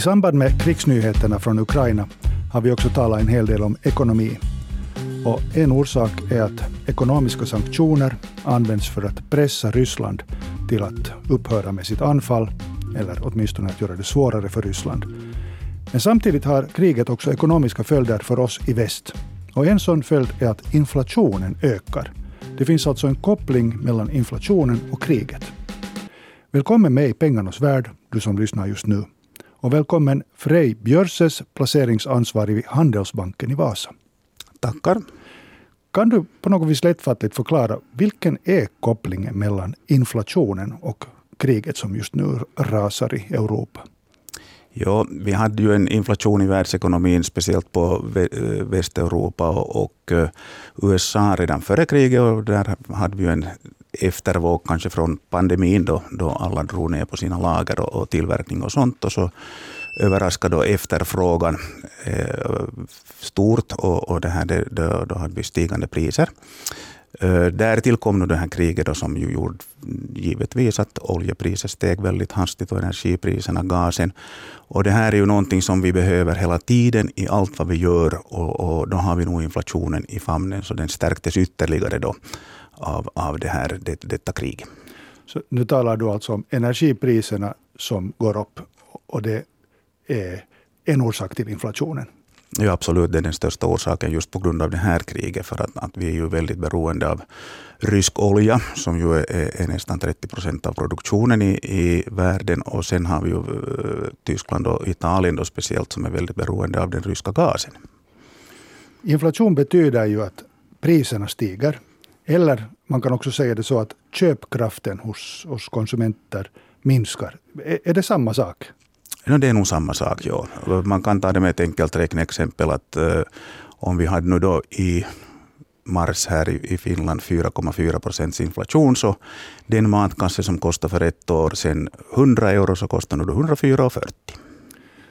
I samband med krigsnyheterna från Ukraina har vi också talat en hel del om ekonomi. Och en orsak är att ekonomiska sanktioner används för att pressa Ryssland till att upphöra med sitt anfall, eller åtminstone att göra det svårare för Ryssland. Men samtidigt har kriget också ekonomiska följder för oss i väst. Och en sån följd är att inflationen ökar. Det finns alltså en koppling mellan inflationen och kriget. Välkommen med i pengarnas värld, du som lyssnar just nu. Och välkommen Frej Björses, placeringsansvarig vid Handelsbanken i Vasa. Tackar. Kan du på något vis lättfattligt förklara vilken är kopplingen mellan inflationen och kriget som just nu rasar i Europa? Ja, vi hade ju en inflation i världsekonomin, speciellt på Västeuropa och USA redan före kriget. Och där hade vi en eftervåg kanske från pandemin då, då alla drog ner på sina lager och, och tillverkning och sånt. Och så överraskade då efterfrågan eh, stort och, och det här, det, då, då hade vi stigande priser. Eh, därtill kom nu det här kriget då, som ju gjorde givetvis att oljepriset steg väldigt hastigt och energipriserna, gasen. Och det här är ju någonting som vi behöver hela tiden i allt vad vi gör och, och då har vi nog inflationen i famnen så den stärktes ytterligare då av, av det här, det, detta krig. Så nu talar du alltså om energipriserna som går upp och det är en orsak till inflationen? Ja, absolut. Det är den största orsaken just på grund av det här kriget. För att, att vi är ju väldigt beroende av rysk olja, som ju är, är nästan 30 procent av produktionen i, i världen. Och sen har vi ju uh, Tyskland och Italien då speciellt, som är väldigt beroende av den ryska gasen. Inflation betyder ju att priserna stiger. Eller man kan också säga det så att köpkraften hos, hos konsumenter minskar. Är, är det samma sak? No, det är nog samma sak, ja. Man kan ta det med ett enkelt räkneexempel. Att, uh, om vi hade nu då i mars här i, i Finland 4,4 procents inflation, så den matkasse som kostade för ett år sedan 100 euro, så kostar nu 104,40.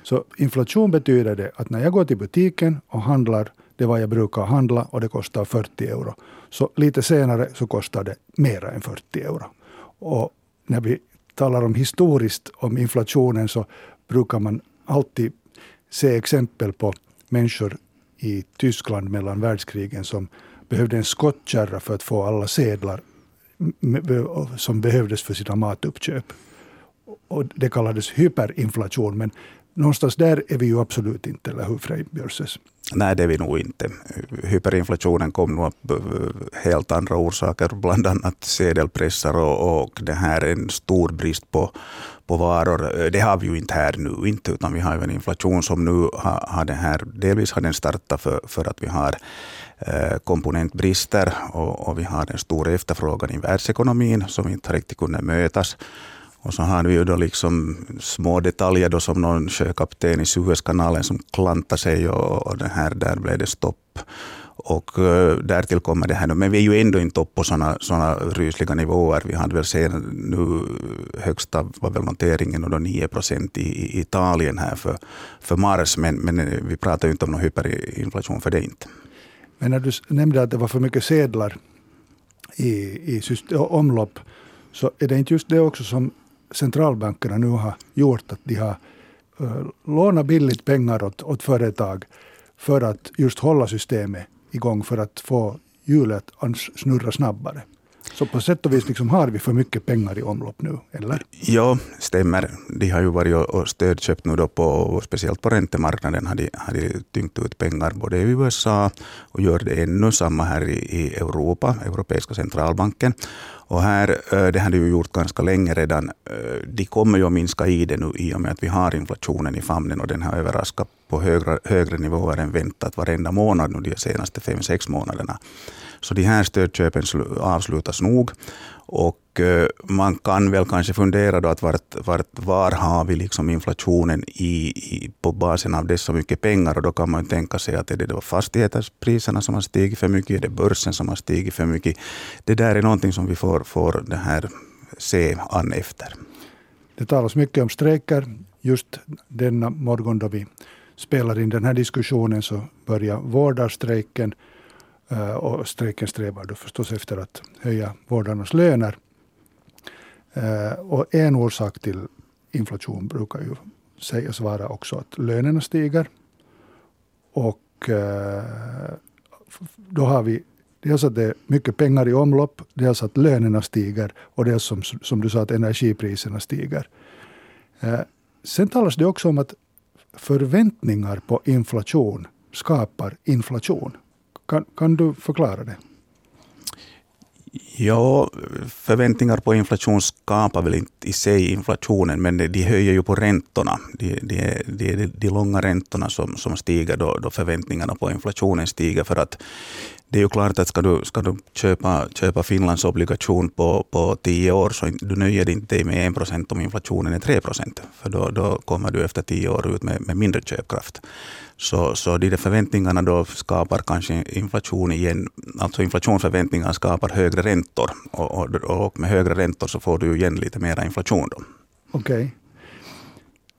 Så inflation betyder det att när jag går till butiken och handlar det vad jag brukar handla och det kostar 40 euro. Så lite senare så kostar det mer än 40 euro. Och när vi talar om historiskt om inflationen så brukar man alltid se exempel på människor i Tyskland mellan världskrigen som behövde en skottkärra för att få alla sedlar som behövdes för sina matuppköp. Och det kallades hyperinflation, men någonstans där är vi ju absolut inte, eller hur Frej Björses? Nej, det är vi nog inte. Hyperinflationen kom nog av eh, helt andra orsaker, bland annat sedelpressar och, och det här en stor brist på, på varor. Eh, det har vi ju inte här nu, inte, utan vi har ju en inflation som nu har, har den här, delvis har den startat för, för att vi har eh, komponentbrister och, och, vi har en stor efterfrågan i världsekonomin som inte riktigt kunde mötas. Och så har vi ju då liksom små detaljer då som någon sjökapten i Suezkanalen som klantade sig och, och det här, där blev det stopp. Och uh, därtill kommer det här nu, men vi är ju ändå inte uppe på sådana såna rysliga nivåer. Vi hade väl sen nu eh, högsta var väl noteringen och då 9 procent i, i, Italien här för, för mars, men, men eh, vi pratar ju inte om någon hyperinflation för det inte. Men när du nämnde att det var för mycket sedlar i, i system, omlopp, så är det inte just det också som centralbankerna nu har gjort, att de har uh, lånat billigt pengar åt, åt företag för att just hålla systemet igång, för att få hjulet att snurra snabbare. Så på sätt och vis liksom har vi för mycket pengar i omlopp nu, eller? Ja, stämmer. De har ju varit och stödköpt nu då på, speciellt på räntemarknaden, har de, har de tyngt ut pengar både i USA och gör det ännu samma här i, i Europa, Europeiska centralbanken. Och här, eh, det har de ju gjort ganska länge redan. Eh, de kommer ju att minska i det nu i och med att vi har inflationen i famnen och den har överraskat på högre, högre nivåer än väntat varenda månad nu de senaste fem, sex månaderna. Så de här stödköpen avslutas nog. Och eh, man kan väl kanske fundera då att vart, vart, var har vi liksom inflationen i, i, på basen av dessa mycket pengar? Och då kan man tänka sig att är det då fastighetspriserna som har stigit för mycket? Är det börsen som har stigit för mycket? Det där är någonting som vi får, får det här se an efter. Det talas mycket om strejker. Just denna morgon då vi spelar in den här diskussionen så börjar vårdarstrejken. Eh, och strejken strävar då förstås efter att höja vårdarnas löner. Eh, och en orsak till inflation brukar ju sägas vara också att lönerna stiger. Och eh, då har vi dels att det är mycket pengar i omlopp, dels att lönerna stiger och dels som, som du sa att energipriserna stiger. Sen talas det också om att förväntningar på inflation skapar inflation. Kan, kan du förklara det? Ja, förväntningar på inflation skapar väl inte i sig inflationen, men de höjer ju på räntorna. Det de, de, de, de långa räntorna som, som stiger då, då förväntningarna på inflationen stiger. För att det är ju klart att ska du, ska du köpa, köpa Finlands obligation på, på tio år så du nöjer dig inte med en procent om inflationen är tre procent. För då, då kommer du efter tio år ut med, med mindre köpkraft. Så, så de där förväntningarna då skapar kanske inflation igen. Alltså inflationsförväntningar skapar högre räntor. Och, och, och med högre räntor så får du igen lite mer inflation. Okej. Okay.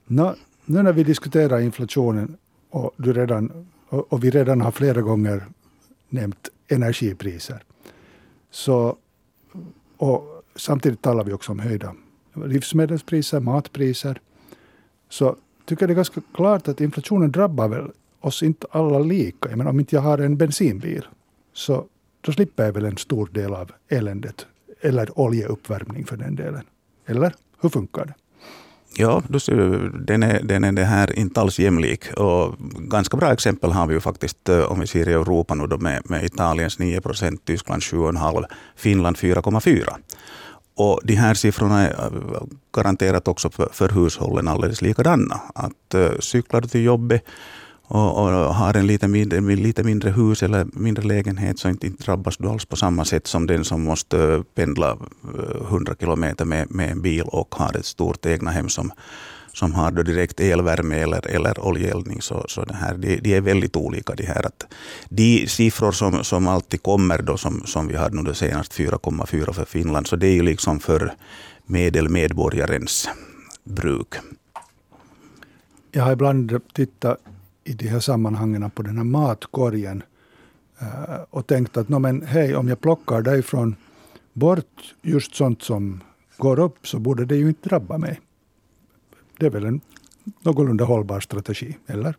No, nu när vi diskuterar inflationen och, du redan, och, och vi redan har flera gånger nämnt energipriser. Så, och samtidigt talar vi också om höjda livsmedelspriser, matpriser. Så tycker det är ganska klart att inflationen drabbar väl oss inte alla lika. Jag menar, om inte jag har en bensinbil så då slipper jag väl en stor del av eländet. Eller oljeuppvärmning för den delen. Eller hur funkar det? Ja, du ser, den, är, den är det här inte alls jämlik. Och ganska bra exempel har vi ju faktiskt eh, om vi ser i Europa nu då med, med Italiens 9 procent, Tyskland 7,5, Finland 4,4. Och de här siffrorna är eh, garanterat också för, för hushållen alldeles likadana. Att uh, cyklar du till jobbet och, och, har en lite mindre, lite mindre hus eller mindre lägenhet så inte, inte drabbas du alls på samma sätt som den som måste eh, pendla eh, 100 kilometer med, med en bil och har ett stort egnahem som, som har då direkt elvärme eller, eller oljeeldning. Så, så det här, de, de, är väldigt olika. De, här. Att de siffror som, som alltid kommer, då, som, som vi hade nu senast 4,4 för Finland, så det är ju liksom för medelmedborgarens bruk. Jag har ibland tittat i de här sammanhangen på den här matkorgen eh, och tänkt att men, hej, om jag plockar därifrån bort just sånt som går upp så borde det ju inte drabba mig. Det är väl en någorlunda hållbar strategi, eller?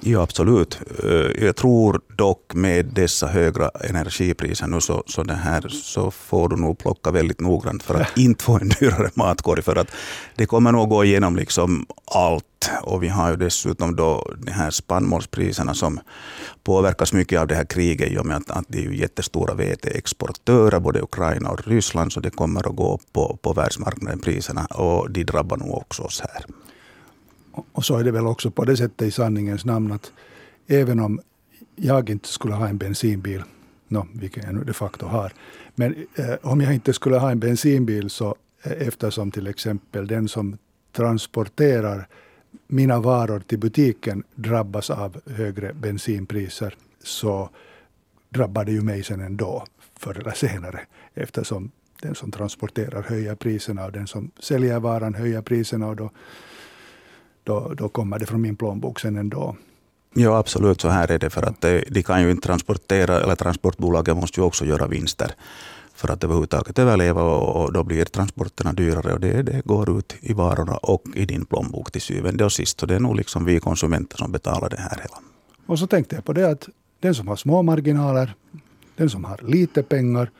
Ja, absolut. Eh, jag tror dock med dessa högra energipriser nu så, så, det här, så får du nog plocka väldigt noggrant för att inte få en dyrare matkorg. För att det kommer nog gå igenom liksom allt. Och vi har ju dessutom då de här spannmålspriserna som påverkas mycket av det här kriget i och med att, att det är ju jättestora veteexportörer, både Ukraina och Ryssland, så det kommer att gå på, på världsmarknaden priserna och de drabbar nog också oss här. Och så är det väl också på det sättet i sanningens namn att även om jag inte skulle ha en bensinbil, no, vilket jag nu de facto har, men eh, om jag inte skulle ha en bensinbil så eh, eftersom till exempel den som transporterar mina varor till butiken drabbas av högre bensinpriser så drabbar det ju mig sen ändå, förr eller senare, eftersom den som transporterar höjer priserna och den som säljer varan höjer priserna och då då, då kommer det från min plånbok sen ändå. Ja, absolut. Så här är det. För att de kan ju inte transportera, eller transportbolagen måste ju också göra vinster för att överhuvudtaget överleva och då blir transporterna dyrare och det, det går ut i varorna och i din plånbok till syvende och sist. Så det är nog liksom vi konsumenter som betalar det här hela. Och så tänkte jag på det att den som har små marginaler, den som har lite pengar,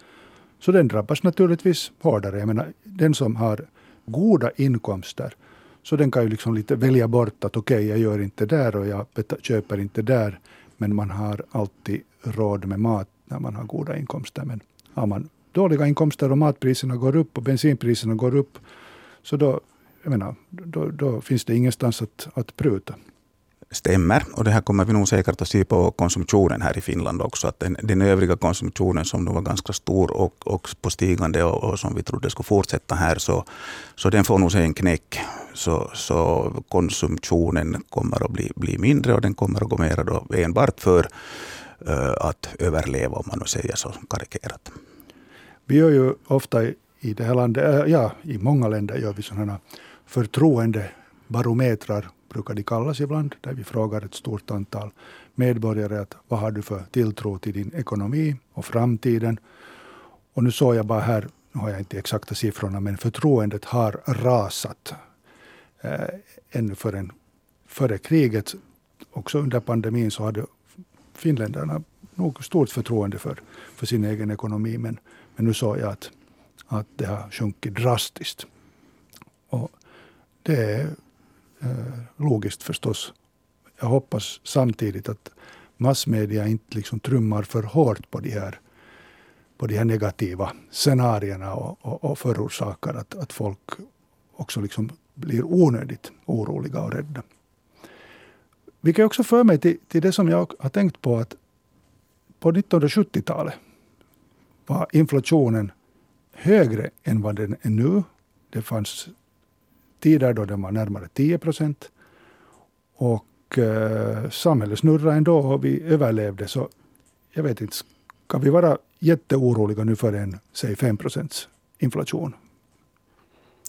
så den drabbas naturligtvis hårdare. Jag menar, den som har goda inkomster, så den kan ju liksom lite välja bort att okej, okay, jag gör inte där och jag köper inte där. Men man har alltid råd med mat när man har goda inkomster. Men har man dåliga inkomster och matpriserna går upp och bensinpriserna går upp, så då, jag menar, då, då finns det ingenstans att, att pruta stämmer. Och det här kommer vi nog säkert att se på konsumtionen här i Finland också. Att den, den övriga konsumtionen som då var ganska stor och, och på stigande och, och, som vi trodde skulle fortsätta här, så, så den får nog sig en knäck. Så, så konsumtionen kommer att bli, bli mindre och den kommer att gå mer då enbart för uh, att överleva, om man nu säger så karikerat. Vi gör ju ofta i det här landet, eh, ja, i många länder gör vi sådana förtroendebarometrar brukar de kallas ibland, där vi frågar ett stort antal medborgare att vad har du för tilltro till din ekonomi och framtiden. Och nu såg jag bara här, nu har jag inte exakta siffrorna, men förtroendet har rasat eh, ännu för en före kriget, också under pandemin, så hade finländarna nog stort förtroende för, för sin egen ekonomi. Men, men nu såg jag att, att det har sjunkit drastiskt. Och det är Eh, logiskt förstås. Jag hoppas samtidigt att massmedia inte liksom trummar för hårt på de här, på de här negativa scenarierna och, och, och förorsakar att, att folk också liksom blir onödigt oroliga och rädda. Vilket också för mig till, till det som jag har tänkt på att på 1970-talet var inflationen högre än vad den är nu. Det fanns tider då den var närmare 10 procent. Och eh, samhället snurrade ändå och vi överlevde. Så jag vet inte, ska vi vara jätteoroliga nu för en, säg 5 procents inflation?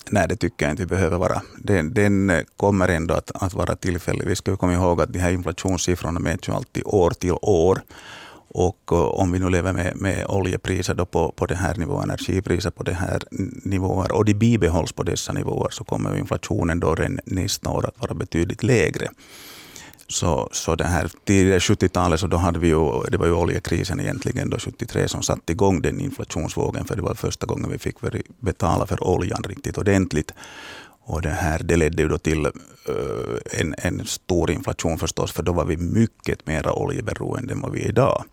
Nej, det tycker jag inte vi behöver vara. Den, den eh, kommer ändå att, att vara tillfällig. Vi ska komma ihåg att de här inflationssiffrorna mäts ju alltid år till år. Och eh, om vi nu lever med, med oljepriser då på, på den här nivån, energipriser på den här nivåer och de bibehålls på dessa nivåer så kommer inflationen då nästa år att vara betydligt lägre. Så, så det här, tidigare 70-talet så då hade vi ju, det var ju oljekrisen egentligen då 73 som satte igång den inflationsvågen för det var första gången vi fick betala för oljan riktigt ordentligt. Och det, här, det ledde ju då till uh, en, en stor inflation förstås, för då var vi mycket mer oljeberoende än vad vi är idag.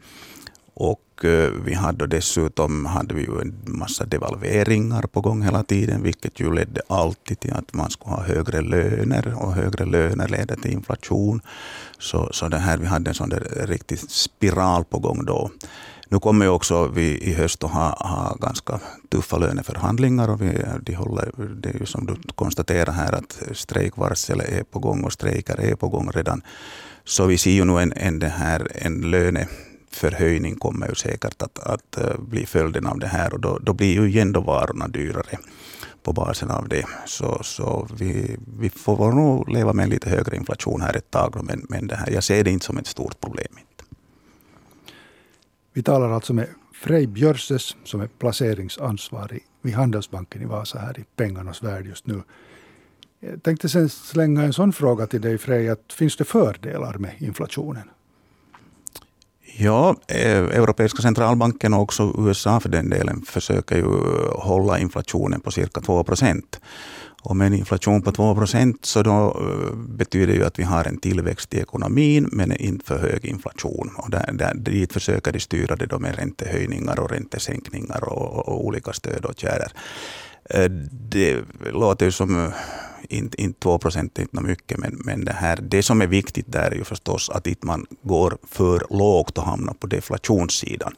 Och uh, vi hade dessutom hade vi ju en massa devalveringar på gång hela tiden, vilket ju ledde alltid till att man skulle ha högre löner och högre löner leder till inflation. Så, så det här, vi hade en sån där riktig spiral på gång då. Nu kommer ju också vi i höst att ha, ha ganska tuffa löneförhandlingar och vi, de håller, det är ju som du konstaterar här att strejkvarsel är på gång och strejker är på gång redan. Så vi ser ju nu en, en, det här, en löneförhöjning kommer ju säkert att, att eh, bli följden av det här och då, då blir ju igen då varorna dyrare på basen av det. Så, så vi, vi får nog leva med en lite högre inflation här ett tag, men, men det här, jag ser det inte som ett stort problem. Vi talar alltså med Frej Björses som är placeringsansvarig vid Handelsbanken i Vasa här i pengarnas värld just nu. Jag tänkte sen slänga en sån fråga till dig Frej, att finns det fördelar med inflationen? Ja, eh, Europeiska centralbanken och också USA för den delen försöker ju eh, hålla inflationen på cirka 2 procent. Och med en inflation på 2 procent så då eh, betyder det att vi har en tillväxt i ekonomin men inte för hög inflation. Och där, där, dit försöker de styra det då med räntehöjningar och räntesänkningar och, och olika stödåtgärder. Det låter ju som inte, inte 2 procent är inte mycket, men, men det, här, det som är viktigt där är ju förstås att inte man går för lågt och hamnar på deflationssidan.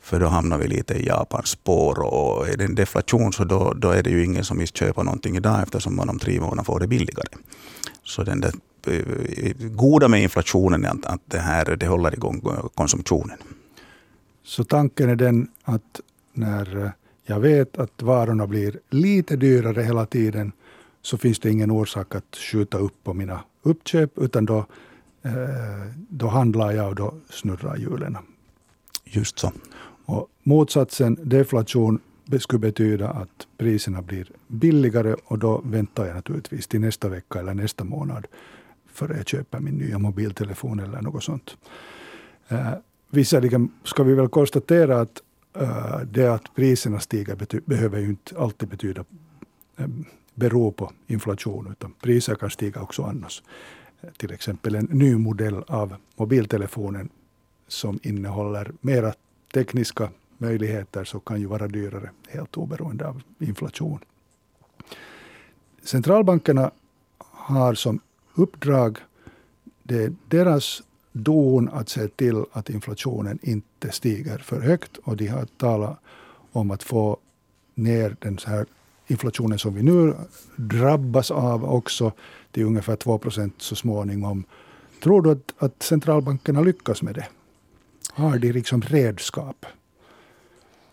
För då hamnar vi lite i Japans spår och är det en deflation så då, då är det ju ingen som vill köpa någonting idag eftersom man om tre månader får det billigare. Så den där eh, goda med inflationen är att, att det, här, det håller igång konsumtionen. Så tanken är den att när eh, jag vet att varorna blir lite dyrare hela tiden så finns det ingen orsak att skjuta upp på mina uppköp utan då, eh, då handlar jag och då snurrar hjulen. Just så. Och motsatsen, deflation, skulle betyda att priserna blir billigare och då väntar jag naturligtvis till nästa vecka eller nästa månad före jag köper min nya mobiltelefon eller något sånt. Uh, visserligen ska vi väl konstatera att uh, det att priserna stiger bety- behöver ju inte alltid betyda um, bero på inflation, utan priser kan stiga också annars. Till exempel en ny modell av mobiltelefonen som innehåller mera tekniska möjligheter så kan ju vara dyrare helt oberoende av inflation. Centralbankerna har som uppdrag, det är deras don att se till att inflationen inte stiger för högt och de har talat om att få ner den så här inflationen som vi nu drabbas av också till ungefär 2 procent så småningom. Tror du att, att centralbankerna lyckas med det? Har de liksom redskap?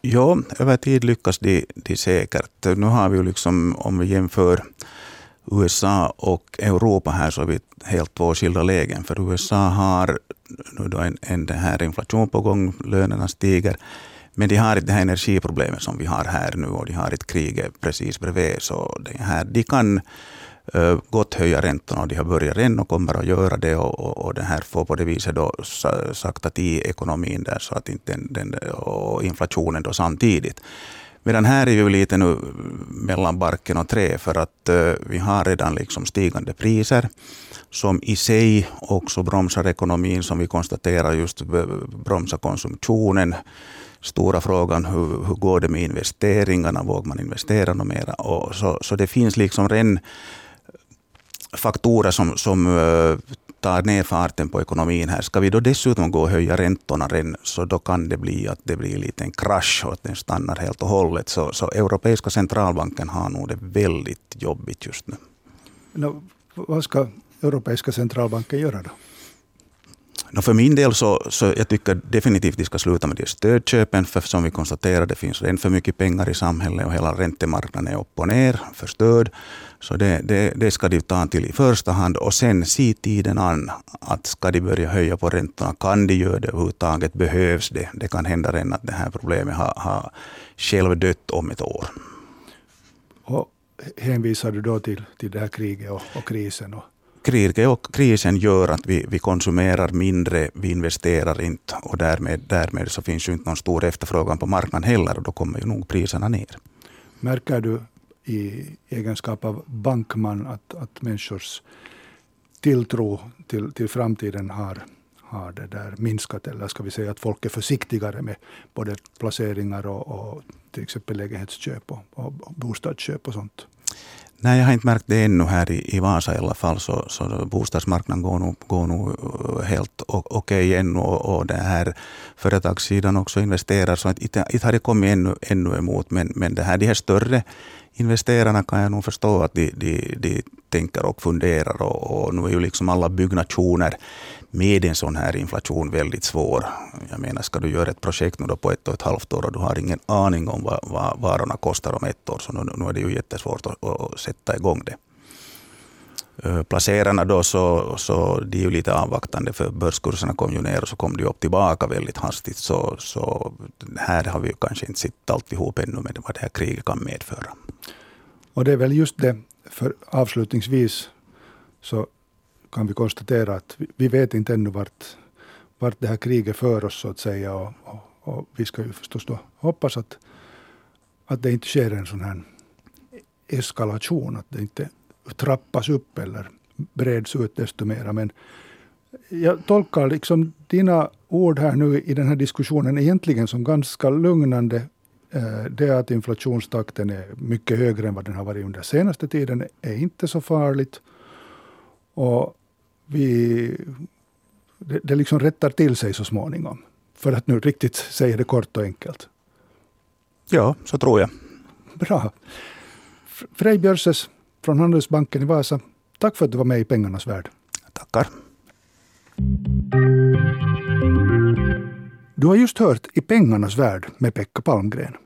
Ja, över tid lyckas de, de säkert. Nu har vi ju liksom, om vi jämför USA och Europa här så är vi helt två skilda lägen. För USA har nu då en, en den här inflation på gång, lönerna stiger. Men de har inte det här energiproblemet som vi har här nu och de har ett krig precis bredvid. Så det här, de kan uh, gott höja räntorna och de har börjat redan och kommer att göra det och, och, och det här får på det viset då sakta till ekonomin där så att inte den, den, och inflationen då samtidigt. Medan här är ju lite nu mellan barken och trä för att uh, vi har redan liksom stigande priser som i sig också bromsar ekonomin som vi konstaterar just eh, bromsar konsumtionen. Stora frågan hur, hur går det med investeringarna, vågar man investera något mera? Och så, så det finns liksom redan faktorer som, som eh, tar ner farten på ekonomin här. Ska vi då dessutom gå och höja räntorna redan, så då kan det bli att det blir lite en krasch och att den stannar helt och hållet. Så, så Europeiska centralbanken har nog det väldigt jobbigt just nu. No, vad ska Europeiska centralbanken göra då? No, för min del så, så jag tycker definitivt de ska sluta med de stödköpen, för som vi konstaterar, det finns redan för mycket pengar i samhället och hela räntemarknaden är upp och ner för stöd. Så det, det, det ska de ta till i första hand och sen se tiden an. Att ska de börja höja på räntorna, kan de göra det överhuvudtaget? Behövs det? Det kan hända redan att det här problemet har, har själv dött om ett år. Och hänvisar du då till, till det här kriget och, och krisen? Och kriget och krisen gör att vi, vi konsumerar mindre, vi investerar inte och därmed, därmed så finns ju inte någon stor efterfrågan på marknaden heller och då kommer ju nog priserna ner. Märker du i egenskap av bankman att, att människors tilltro till, till framtiden har, har det där minskat? Eller ska vi säga att folk är försiktigare med både placeringar och, och till exempel lägenhetsköp och, och bostadsköp och sånt? Nej, jag har inte märkt det ännu här i, i Vasa i alla fall. Så, så bostadsmarknaden går nog, går nog eh, helt okej okay ännu. Och, och den här företagssidan också investerar. Så inte, inte har det kommit ännu, ännu emot. Men, men det här, de här större investerarna kan jag nog förstå att de, de, de tänker och funderar. Och, och nu är ju liksom alla byggnationer med en sån här inflation väldigt svår. Jag menar, ska du göra ett projekt nu då på ett och ett halvt år och du har ingen aning om vad, vad varorna kostar om ett år, så nu, nu är det ju jättesvårt att, att sätta igång det. Eh, placerarna då så, så de är ju lite avvaktande för börskurserna kom ju ner och så kom de upp tillbaka väldigt hastigt. Så, så här har vi ju kanske inte sett alltihop ännu med vad det här kriget kan medföra. Och det är väl just det, för avslutningsvis så kan vi konstatera att vi vet inte ännu vart, vart det här kriget för oss så att säga. Och, och, och vi ska ju förstås då hoppas att, att det inte sker en sån här eskalation, att det inte trappas upp eller breds ut desto mera. Men jag tolkar liksom dina ord här nu i den här diskussionen egentligen som ganska lugnande. Eh, det att inflationstakten är mycket högre än vad den har varit under senaste tiden är inte så farligt. Och vi, det, det liksom rättar till sig så småningom. För att nu riktigt säga det kort och enkelt. Ja, så tror jag. Bra. Frej Björses från Handelsbanken i Vasa. Tack för att du var med i Pengarnas värld. Tackar. Du har just hört I Pengarnas värld med Pekka Palmgren.